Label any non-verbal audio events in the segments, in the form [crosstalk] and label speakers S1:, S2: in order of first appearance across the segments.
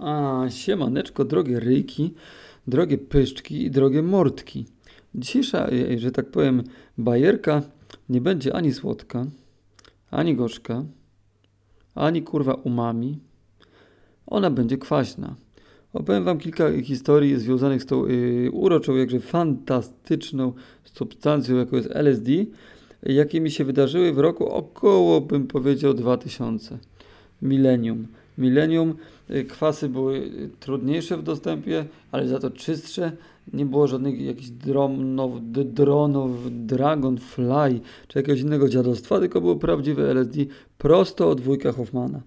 S1: A, siemaneczko, drogie ryjki, drogie pyszczki i drogie mordki. Dzisiejsza, e, że tak powiem, bajerka nie będzie ani słodka, ani gorzka, ani kurwa umami. Ona będzie kwaśna. Opowiem wam kilka historii związanych z tą yy, uroczą, jakże fantastyczną substancją, jaką jest LSD, jakie mi się wydarzyły w roku około, bym powiedział, 2000. Millennium. Millennium y, kwasy były y, trudniejsze w dostępie, ale za to czystsze. Nie było żadnych jakichś dronów, dronów, dragonfly czy jakiegoś innego dziadostwa, tylko było prawdziwe LSD prosto od wujka Hoffmana.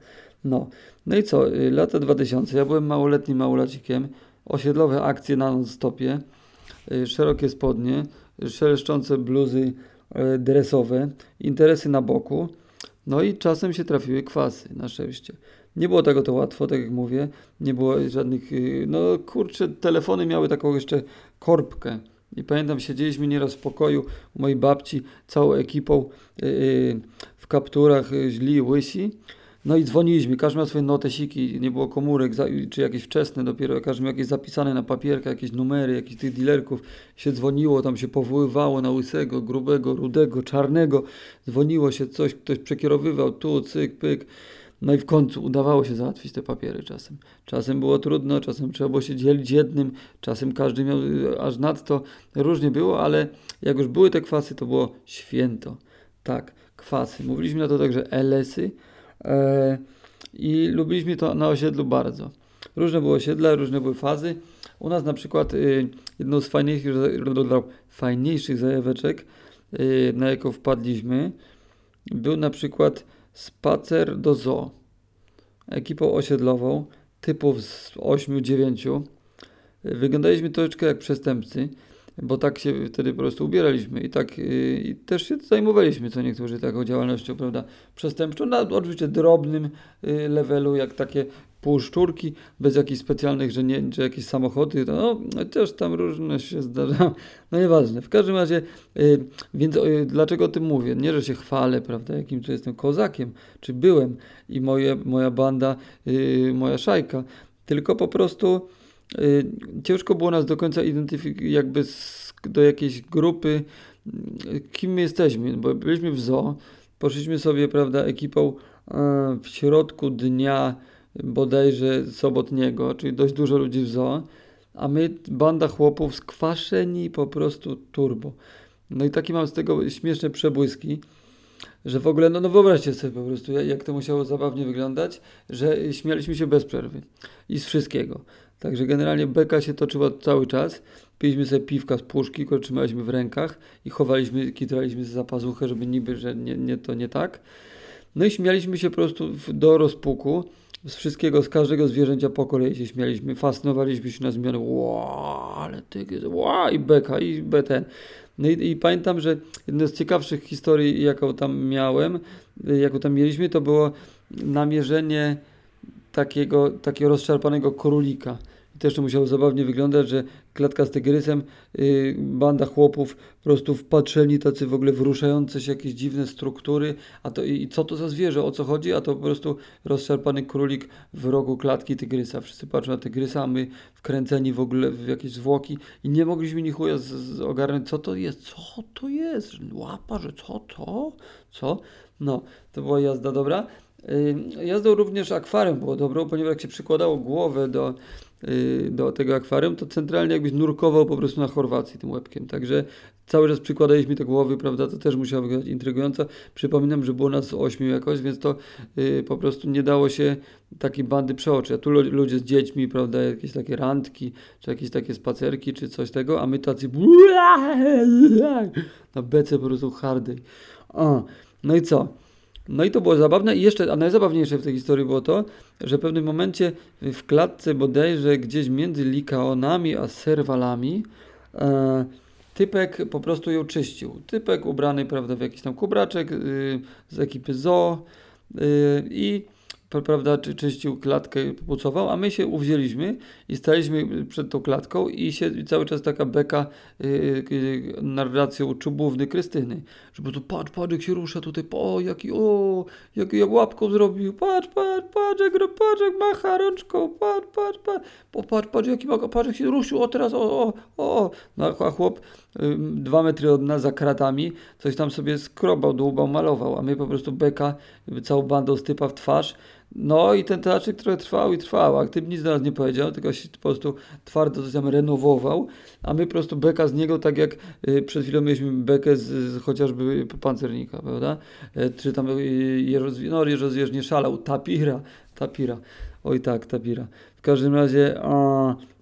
S1: No, no i co, y, lata 2000, ja byłem małoletnim małolacikiem, osiedlowe akcje na non-stopie, szerokie spodnie, szeleszczące bluzy dresowe, interesy na boku, no i czasem się trafiły kwasy, na szczęście. Nie było tego to łatwo, tak jak mówię. Nie było żadnych, y, no kurczę, telefony miały taką jeszcze korbkę. I pamiętam, siedzieliśmy nieraz w pokoju u mojej babci, całą ekipą yy, w kapturach, yy, źli, łysi. No i dzwoniliśmy, każdy miał swoje notesiki, nie było komórek, czy jakieś wczesne dopiero, każdy miał jakieś zapisane na papierkach, jakieś numery, jakichś tych dealerków, się dzwoniło, tam się powoływało na łysego, grubego, rudego, czarnego, dzwoniło się coś, ktoś przekierowywał, tu, cyk, pyk. No i w końcu udawało się załatwić te papiery czasem. Czasem było trudno, czasem trzeba było się dzielić jednym, czasem każdy miał y, aż nadto. Różnie było, ale jak już były te kwasy, to było święto. Tak, kwasy. Mówiliśmy na to także LS-y e, i lubiliśmy to na osiedlu bardzo. Różne były osiedla, różne były fazy. U nas na przykład y, jedną z fajniejszych, fajniejszych zajaweczek, y, na jaką wpadliśmy, był na przykład Spacer do zoo. Ekipą osiedlową, typów z 8-9. Wyglądaliśmy troszeczkę jak przestępcy, bo tak się wtedy po prostu ubieraliśmy i tak yy, i też się zajmowaliśmy, co niektórzy taką działalnością, prawda, przestępczą, na oczywiście drobnym yy, levelu, jak takie półszczurki, bez jakichś specjalnych, że, nie, że jakieś samochody, no, no też tam różne się zdarzają, no nieważne. W każdym razie, y, więc y, dlaczego o tym mówię? Nie, że się chwalę, prawda, jakim to jestem kozakiem, czy byłem i moje, moja banda, y, moja szajka, tylko po prostu y, ciężko było nas do końca identyfikować jakby z, do jakiejś grupy, y, kim my jesteśmy, bo byliśmy w zoo, poszliśmy sobie, prawda, ekipą w środku dnia, bodajże sobotniego, czyli dość dużo ludzi w zoo, a my banda chłopów skwaszeni po prostu turbo. No i taki mam z tego śmieszne przebłyski, że w ogóle, no, no wyobraźcie sobie po prostu, jak to musiało zabawnie wyglądać, że śmialiśmy się bez przerwy i z wszystkiego. Także generalnie beka się toczyła cały czas. Piliśmy sobie piwka z puszki, które trzymaliśmy w rękach i chowaliśmy, kitraliśmy za pazuchę, żeby niby, że nie, nie to nie tak. No i śmialiśmy się po prostu do rozpuku z wszystkiego, z każdego zwierzęcia po kolei się śmialiśmy, fascynowaliśmy się na zmiany, wow, ale ty, wow, i beka, i beten. No i, i, pamiętam, że jedna z ciekawszych historii, jaką tam miałem, jaką tam mieliśmy, to było namierzenie takiego, takiego rozczarpanego królika. Też to musiało zabawnie wyglądać, że klatka z tygrysem, yy, banda chłopów po prostu wpatrzeni, tacy w ogóle wruszające się jakieś dziwne struktury, a to i, co to za zwierzę, o co chodzi, a to po prostu rozszarpany królik w rogu klatki tygrysa. Wszyscy patrzą na tygrysa, a my wkręceni w ogóle w jakieś zwłoki i nie mogliśmy ni chuja z, z ogarnąć, co to jest, co to jest, łapa, że co to, co? No, to była jazda dobra. Yy, jazdą również akwarium było dobrą, ponieważ jak się przykładało głowę do Y, do tego akwarium, to centralnie jakbyś nurkował po prostu na Chorwacji tym łebkiem. Także cały czas przykładaliśmy te głowy, prawda, to też musiało wyglądać intrygująco. Przypominam, że było nas ośmiu jakoś, więc to y, po prostu nie dało się takiej bandy przeoczyć. A tu ludzie z dziećmi, prawda, jakieś takie randki, czy jakieś takie spacerki, czy coś tego, a my tacy na bece po prostu hardej. O, no i co? No i to było zabawne i jeszcze, a najzabawniejsze w tej historii było to, że w pewnym momencie w klatce bodajże gdzieś między likaonami a serwalami e, typek po prostu ją czyścił. Typek ubrany, prawda, w jakiś tam kubraczek y, z ekipy zoo y, i prawda, czy czyścił klatkę, pucował, a my się uwzięliśmy i staliśmy przed tą klatką i się i cały czas taka beka yy, yy, narracją czubówny Krystyny, że po patrz, patrz jak się rusza tutaj, o jaki, o, jak, jak łapką zrobił, patrz, patrz, patrz jak, patrz jak macha rączką, patrz, patrz, patrz, patrz, patrz jaki macha, patrz jak się ruszył, o teraz, o, o, o, no a chłop dwa metry od nas za kratami, coś tam sobie skrobał, dłubał, malował, a my po prostu beka całą bandą stypa w twarz, no i ten teatrzyk trochę trwał i trwał. Aktywnie nic do nas nie powiedział, tylko się po prostu twardo coś tam renowował, a my po prostu beka z niego, tak jak y, przed chwilą mieliśmy bekę z, z chociażby pancernika, prawda? Y, czy tam y, Jeroz, no Jeroz nie szalał, tapira, tapira. Oj tak, tapira. W każdym razie, a,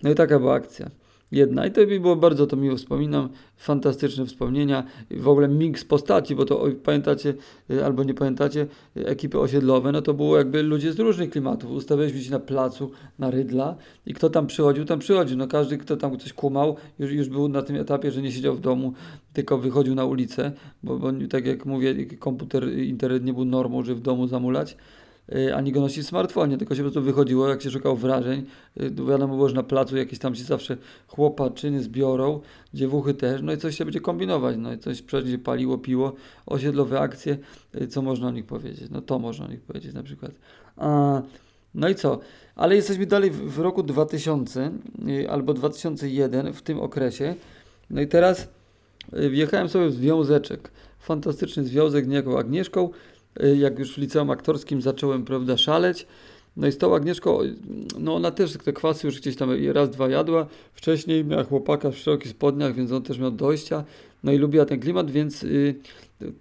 S1: no i taka była akcja jedna. I to mi było bardzo to miło wspominam, fantastyczne wspomnienia, w ogóle miks postaci, bo to pamiętacie y, albo nie pamiętacie, y, ekipy osiedlowe, no to było jakby ludzie z różnych klimatów. Ustawialiśmy się na placu, na Rydla i kto tam przychodził, tam przychodził. No każdy, kto tam coś kumał, już, już był na tym etapie, że nie siedział w domu, tylko wychodził na ulicę, bo, bo tak jak mówię, komputer, internet nie był normą, że w domu zamulać. Y, ani go nosić w smartfonie, tylko się po prostu wychodziło, jak się szukało wrażeń. Y, wiadomo było, że na placu jakieś tam się zawsze chłopaczyny zbiorą, dziewuchy też, no i coś się będzie kombinować, no i coś przecież paliło, piło, osiedlowe akcje, y, co można o nich powiedzieć? No to można o nich powiedzieć na przykład. A, no i co? Ale jesteśmy dalej w roku 2000 albo 2001 w tym okresie. No i teraz wjechałem sobie w związeczek. Fantastyczny związek z niejaką Agnieszką. Y, jak już w liceum aktorskim zacząłem, prawda, szaleć. No i z tą Agnieszką, no ona też te kwasy już gdzieś tam raz, dwa jadła. Wcześniej miała chłopaka w szerokich spodniach, więc on też miał dojścia. No i lubiła ten klimat, więc y,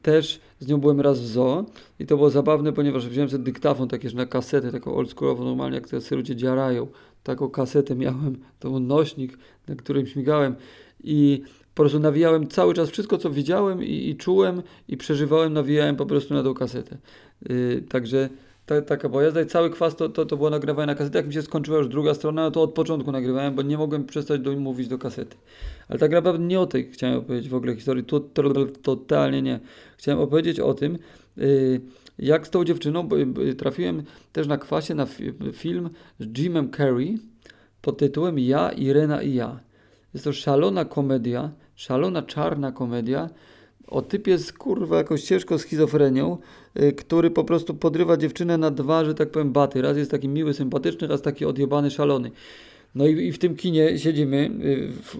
S1: też z nią byłem raz w zoo. I to było zabawne, ponieważ wziąłem sobie dyktafon takie, że na kasetę, taką oldschoolową, normalnie jak te ludzie dziarają. Taką kasetę miałem, to był nośnik, na którym śmigałem. I po prostu nawijałem cały czas wszystko, co widziałem i, i czułem i przeżywałem, nawijałem po prostu na tą kasetę. Yy, także ta, taka była jazda i cały kwas to, to, to było nagrywane na kasetę. Jak mi się skończyła już druga strona, no to od początku nagrywałem, bo nie mogłem przestać do, mówić do kasety. Ale tak naprawdę nie o tej chciałem opowiedzieć w ogóle historii, to, to, to totalnie nie. Chciałem opowiedzieć o tym, yy, jak z tą dziewczyną, bo, bo trafiłem też na kwasie na fi film z Jimem Carrey pod tytułem Ja, Irena i ja. Jest to szalona komedia, szalona czarna komedia o typie z kurwa jakąś ciężką schizofrenią, yy, który po prostu podrywa dziewczynę na dwa, że tak powiem, baty. Raz jest taki miły, sympatyczny, raz taki odjebany, szalony. No i, i w tym kinie siedzimy,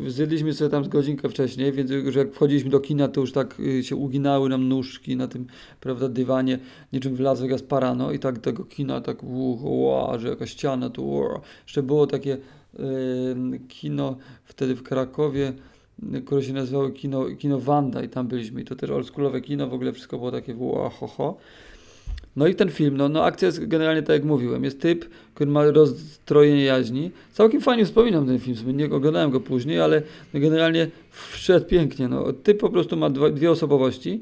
S1: yy, zjedliśmy sobie tam z godzinkę wcześniej, więc już jak wchodziliśmy do kina, to już tak yy, się uginały nam nóżki na tym, prawda, dywanie, niczym w Las Vegas Parano i tak tego kina tak, uch, że jakaś ściana tu, uch. jeszcze było takie kino wtedy w Krakowie, które się nazywało kino, kino Wanda i tam byliśmy i to też oldschoolowe kino, w ogóle wszystko było takie ho, ho. No i ten film, no, no akcja jest generalnie tak jak mówiłem, jest typ, który ma rozstrojenie jaźni. Całkiem fajnie wspominam ten film, nie oglądałem go później, ale generalnie wszedł pięknie. No. Typ po prostu ma dwa, dwie osobowości.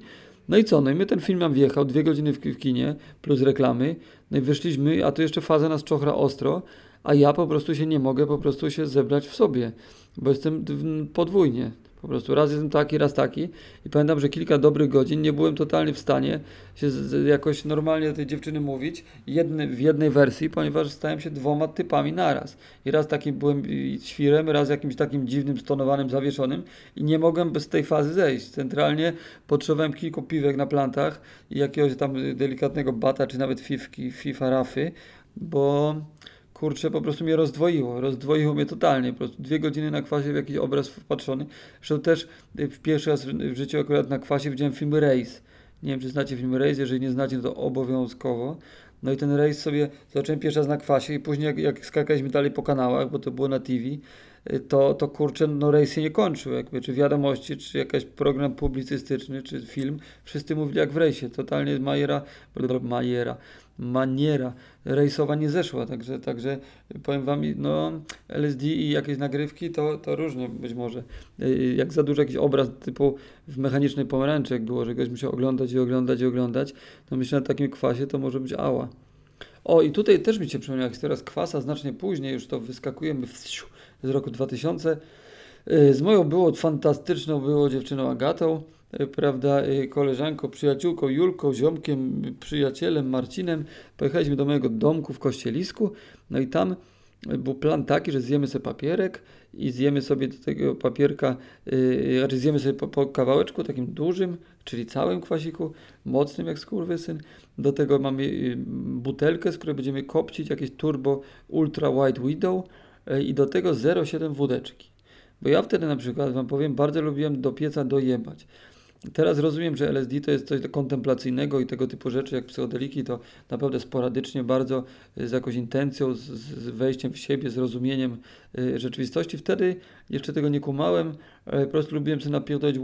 S1: No i co? No i my ten film nam wjechał, dwie godziny w, w kinie, plus reklamy. No i wyszliśmy, a to jeszcze faza nas czochra ostro a ja po prostu się nie mogę po prostu się zebrać w sobie, bo jestem podwójnie. Po prostu raz jestem taki, raz taki i pamiętam, że kilka dobrych godzin nie byłem totalnie w stanie się z, jakoś normalnie do tej dziewczyny mówić jedny, w jednej wersji, ponieważ stałem się dwoma typami naraz. I raz takim byłem świrem, raz jakimś takim dziwnym, stonowanym, zawieszonym i nie mogłem bez tej fazy zejść. Centralnie potrzebowałem kilku piwek na plantach i jakiegoś tam delikatnego bata, czy nawet fifki, fifa rafy, bo kurczę, po prostu mnie rozdwoiło. Rozdwoiło mnie totalnie. Po prostu dwie godziny na kwasie w jakiś obraz wpatrzony. Zresztą też y, w pierwszy raz w życiu akurat na kwasie widziałem film Race. Nie wiem, czy znacie film Race, jeżeli nie znacie, to obowiązkowo. No i ten Race sobie zacząłem pierwszy raz na kwasie i później jak, jak skakaliśmy dalej po kanałach, bo to było na TV, to, to kurczę, no Race się nie kończył. Jakby, czy wiadomości, czy jakiś program publicystyczny, czy film. Wszyscy mówili jak w Race'ie. Totalnie Majera, Majera, maniera rejsowa nie zeszła, także, także powiem Wam, no LSD i jakieś nagrywki to, to różnie być może. Jak za dużo jakiś obraz typu w mechanicznej pomarańczy, jak było, że ktoś musiał oglądać i oglądać i oglądać, to myślę na takim kwasie to może być ała. O, i tutaj też mi się przypomniała historia z kwasa, znacznie później, już to wyskakujemy w, z roku 2000. Y, z moją było fantastyczną, było dziewczyną Agatą. e, prawda, e, koleżanką, przyjaciółką Julką, ziomkiem, przyjacielem Marcinem. Pojechaliśmy do mojego domku w Kościelisku, no i tam był plan taki, że zjemy sobie papierek i zjemy sobie do tego papierka, yy, znaczy zjemy sobie po, po, kawałeczku takim dużym, czyli całym kwasiku, mocnym jak skurwysyn. Do tego mamy butelkę, z której będziemy kopcić jakieś turbo ultra white widow i do tego 0,7 wódeczki. Bo ja wtedy na przykład, wam powiem, bardzo lubiłem do pieca dojebać. Teraz rozumiem, że LSD to jest coś kontemplacyjnego i tego typu rzeczy jak psychodeliki to naprawdę sporadycznie, bardzo y, z jakąś intencją, z, z wejściem w siebie, z rozumieniem y, rzeczywistości. Wtedy jeszcze tego nie kumałem, po prostu lubiłem sobie napierdolić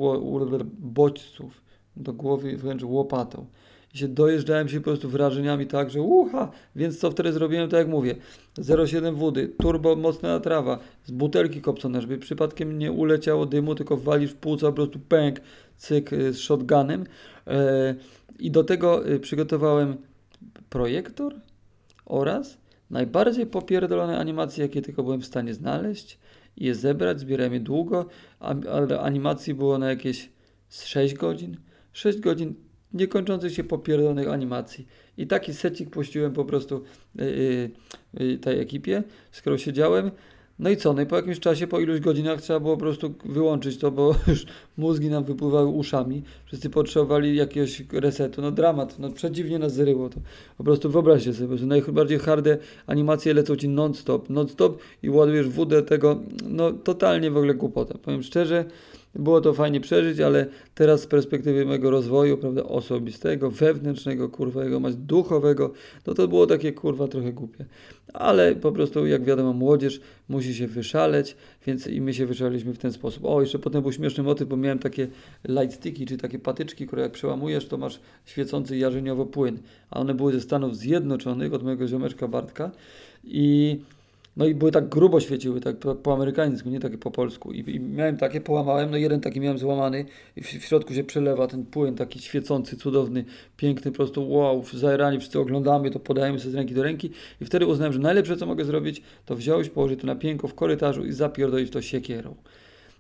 S1: bodźców do głowy wręcz łopatą się dojeżdżałem się po prostu wrażeniami tak, że ucha, więc co wtedy zrobiłem, tak jak mówię, 0,7 wody, turbo mocna trawa, z butelki kopcone, żeby przypadkiem nie uleciało dymu, tylko walisz w płuca, po prostu pęk, cyk y, z shotgunem. E, i do tego y, przygotowałem projektor oraz najbardziej popierdolone animacje, jakie tylko byłem w stanie znaleźć. I je zebrać, zbierałem je długo, ale animacji było na jakieś 6 godzin, 6 godzin niekończących się popierdolonych animacji. I taki secik puściłem po prostu yy, yy, tej ekipie, którą siedziałem. No i co? No i po jakimś czasie, po iluś godzinach trzeba było po prostu wyłączyć to, bo [laughs] już mózgi nam wypływały uszami. Wszyscy potrzebowali jakiegoś resetu. No dramat, no przedziwnie nas zryło to. Po prostu wyobraźcie sobie, że najbardziej harde animacje lecą ci non-stop, non-stop i ładujesz wódę tego, no totalnie w ogóle głupota. Powiem szczerze, było to fajnie przeżyć, ale teraz z perspektywy mojego rozwoju, prawda, osobistego, wewnętrznego, kurwa, jego mać duchowego, no to było takie, kurwa, trochę głupie. Ale po prostu, jak wiadomo, młodzież musi się wyszaleć, więc i my się wyszaleliśmy w ten sposób. O, jeszcze potem był śmieszny motyw, bo miałem takie light sticky, czyli takie patyczki, które jak przełamujesz, to masz świecący jarzeniowo płyn. A one były ze Stanów Zjednoczonych, od mojego ziomeczka Bartka i no i były tak grubo świeciły, tak po, po amerykańsku, nie takie po polsku. I, I, miałem takie, połamałem, no jeden taki miałem złamany i w, w, środku się przelewa ten płyn taki świecący, cudowny, piękny, po prostu wow, zajerani, wszyscy oglądamy to, podajemy sobie z ręki do ręki i wtedy uznałem, że najlepsze co mogę zrobić, to wziąć, położyć to na piękno w korytarzu i zapierdolić to siekierą.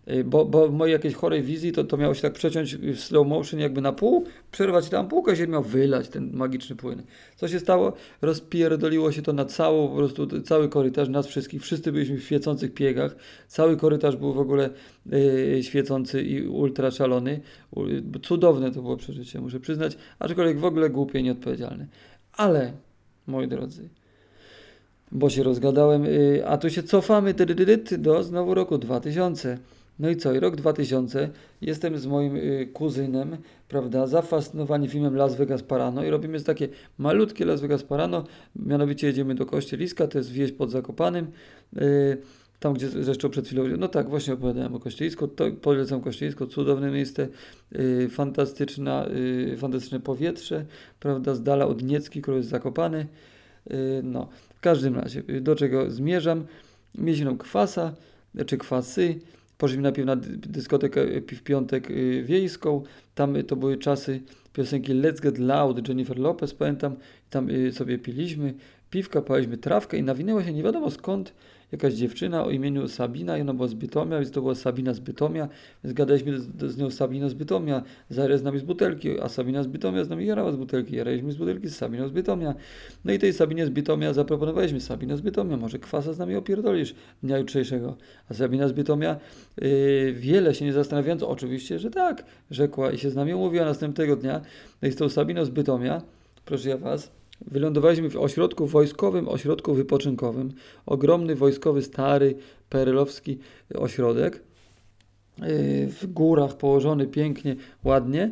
S1: Y, bo, bo w mojej jakiejś chorej wizji to, to miało się tak przeciąć w slow motion jakby na pół, przerwać tam półkę się miał wylać ten magiczny płyn. Co się stało? Rozpierdoliło się to na całą, po prostu cały korytarz, nas wszystkich, wszyscy byliśmy w świecących piegach, cały korytarz był w ogóle yy, świecący i ultra szalony. Cudowne to było przeżycie, muszę przyznać, aczkolwiek w ogóle głupie nieodpowiedzialne. Ale, moi drodzy, bo się rozgadałem, yy, a tu się cofamy do znowu roku 2000. No i co? I rok 2000 jestem z moim y, kuzynem, prawda, zafascynowani filmem Las Vegas Parano i robimy takie malutkie Las Vegas Parano, mianowicie jedziemy do Kościeliska, to jest wieś pod Zakopanym, y, tam gdzie zresztą przed chwilą, no tak, właśnie opowiadałem o Kościelisku, to polecam Kościelisko, cudowne miejsce, y, fantastyczna, y, fantastyczne powietrze, prawda, z dala od Niecki, który jest zakopany, y, no, w każdym razie, do czego zmierzam, mieliśmy kwasa, czy kwasy, Poszliśmy najpierw na dyskotekę w piątek y, wiejską. Tam y, to były czasy piosenki Let's Get Loud, Jennifer Lopez, pamiętam. Tam sobie piliśmy piwka, paliśmy trawkę i nawinęła się nie wiadomo skąd jakaś dziewczyna o imieniu Sabina i ona była z Bytomia, więc to była Sabina z Bytomia, więc gadaliśmy z, z nią Sabina z Bytomia, zarę z nami z butelki, a Sabina z Bytomia z nami jarała z butelki, jaraliśmy z butelki z Sabiną z Bytomia. No i tej Sabinie z Bytomia zaproponowaliśmy, Sabina z Bytomia, może kwasa z nami opierdolisz dnia jutrzejszego. A Sabina z Bytomia yy, wiele się nie zastanawiając, oczywiście, że tak, rzekła i się z nami umówiła następnego dnia. No i z tą Sabiną z Bytomia, proszę ja was, Wylądowaliśmy w ośrodku wojskowym, ośrodku wypoczynkowym. Ogromny wojskowy, stary, perelowski ośrodek. Yy, w górach położony pięknie, ładnie.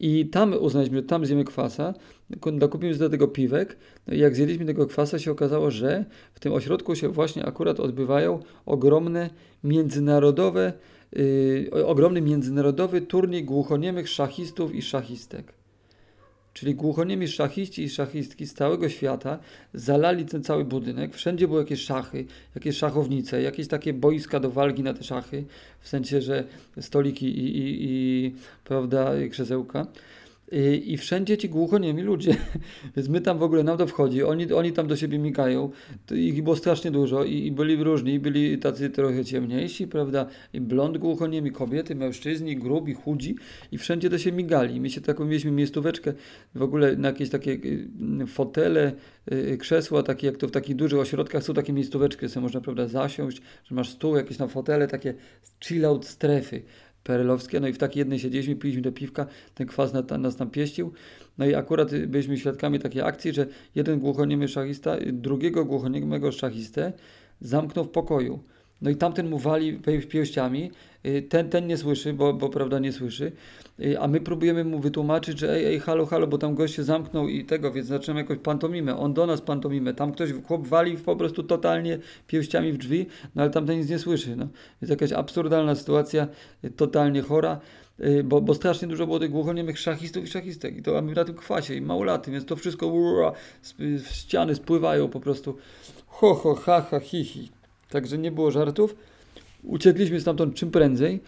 S1: I tam uznaliśmy, że tam zjemy kwasa. Dokupiliśmy do tego piwek. No jak zjedliśmy tego kwasa, się okazało, że w tym ośrodku się właśnie akurat odbywają ogromne międzynarodowe, yy, ogromny międzynarodowy turniej głuchoniemych szachistów i szachistek czyli głuchoniemi szachiści i szachistki z całego świata zalali ten cały budynek. Wszędzie były jakieś szachy, jakieś szachownice, jakieś takie boiska do walki na te szachy, w sensie, że stoliki i, i, i prawda, krzesełka. Y, I wszędzie ci głuchoniemi ludzie. [laughs] Więc my tam w ogóle, nam to wchodzi, oni, oni tam do siebie migają. To ich było strasznie dużo i, i byli różni, byli tacy trochę ciemniejsi, prawda? I blond głuchoniemi, kobiety, mężczyźni, grubi, chudzi i wszędzie do siebie migali. My się taką mieliśmy miejscóweczkę w ogóle na jakieś takie y, fotele, y, krzesła, takie jak to w takich dużych ośrodkach są takie miejscóweczki, sobie można, prawda, zasiąść, że masz stół, jakieś tam fotele, takie chill out strefy perelowskie. No i w takiej jednej siedzieliśmy, piliśmy do piwka, ten kwas nas, nas tam pieścił. No i akurat byliśmy świadkami takiej akcji, że jeden głuchoniemy szachista drugiego głuchoniemego szachistę zamknął w pokoju. No i tamten mu wali pięściami, y, ten, ten nie słyszy, bo, bo prawda nie słyszy, y, a my próbujemy mu wytłumaczyć, że ej, ej, halo, halo, bo tam gość się zamknął i tego, więc zaczynamy jakoś pantomimę, on do nas pantomimę, tam ktoś, chłop wali po prostu totalnie pięściami w drzwi, no ale tamten nic nie słyszy, no. Jest jakaś absurdalna sytuacja, y, totalnie chora, bo, bo strasznie dużo było tych głuchoniemych szachistów i szachistek. I to mamy na tym kwasie i małolaty, więc to wszystko ura, w ściany spływają po prostu. Ho, ho, ha, ha, hi, hi. Także nie było żartów. Uciekliśmy stamtąd czym prędzej.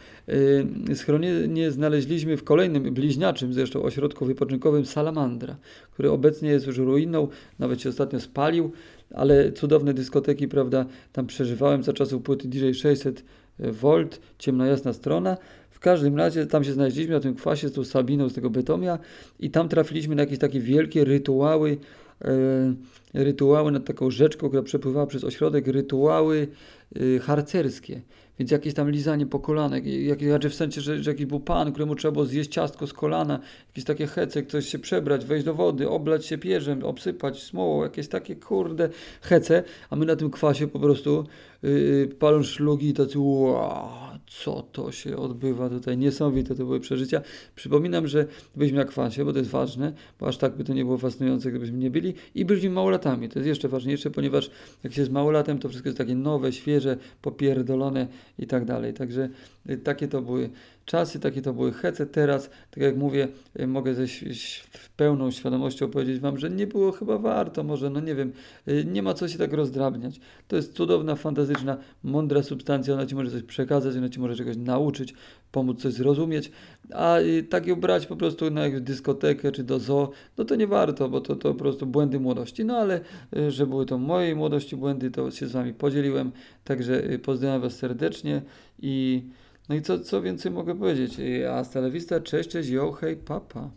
S1: Schronienie znaleźliśmy w kolejnym, bliźniaczym zresztą ośrodku wypoczynkowym Salamandra, który obecnie jest już ruiną, nawet się ostatnio spalił, ale cudowne dyskoteki, prawda, tam przeżywałem za czasów płyty DJ 600 V, ciemna jasna strona. W każdym razie tam się znaleźliśmy na tym kwasie z tą Sabiną z tego Bytomia i tam trafiliśmy na jakieś takie wielkie rytuały rytuały nad taką rzeczką, która przepływała przez ośrodek, rytuały e, harcerskie. Więc jakieś tam lizanie po kolanek, jakieś, znaczy w sensie, że, że jakiś był pan, któremu trzeba było zjeść ciastko z kolana, jakieś takie hece, ktoś się przebrać, wejść do wody, oblać się pierzem, obsypać smołą, jakieś takie kurde hece, a my na tym kwasie po prostu yy, palą szlugi i tacy wow, co to się odbywa tutaj, niesamowite to były przeżycia. Przypominam, że byliśmy na kwasie, bo to jest ważne, bo aż tak by to nie było fascynujące, gdybyśmy nie byli i byliśmy małolatami, to jest jeszcze ważniejsze, ponieważ jak się jest małolatem, to wszystko jest takie nowe, świeże, popierdolone i tak dalej. Także y, takie to były czasy, takie to były hece. Teraz, tak jak mówię, y, mogę ze pełną świadomością powiedzieć Wam, że nie było chyba warto, może, no nie wiem, y, nie ma co się tak rozdrabniać. To jest cudowna, fantastyczna, mądra substancja, ona Ci może coś przekazać, ona Ci może czegoś nauczyć, pomóc coś zrozumieć, a tak ją brać po prostu na dyskotekę czy do zoo, no to nie warto, bo to, to po prostu błędy młodości. No ale, że były to mojej młodości błędy, to się z Wami podzieliłem, także pozdrawiam Was serdecznie i no i co, co więcej mogę powiedzieć? Hasta la vista, cześć, cześć, yo, hej, papa.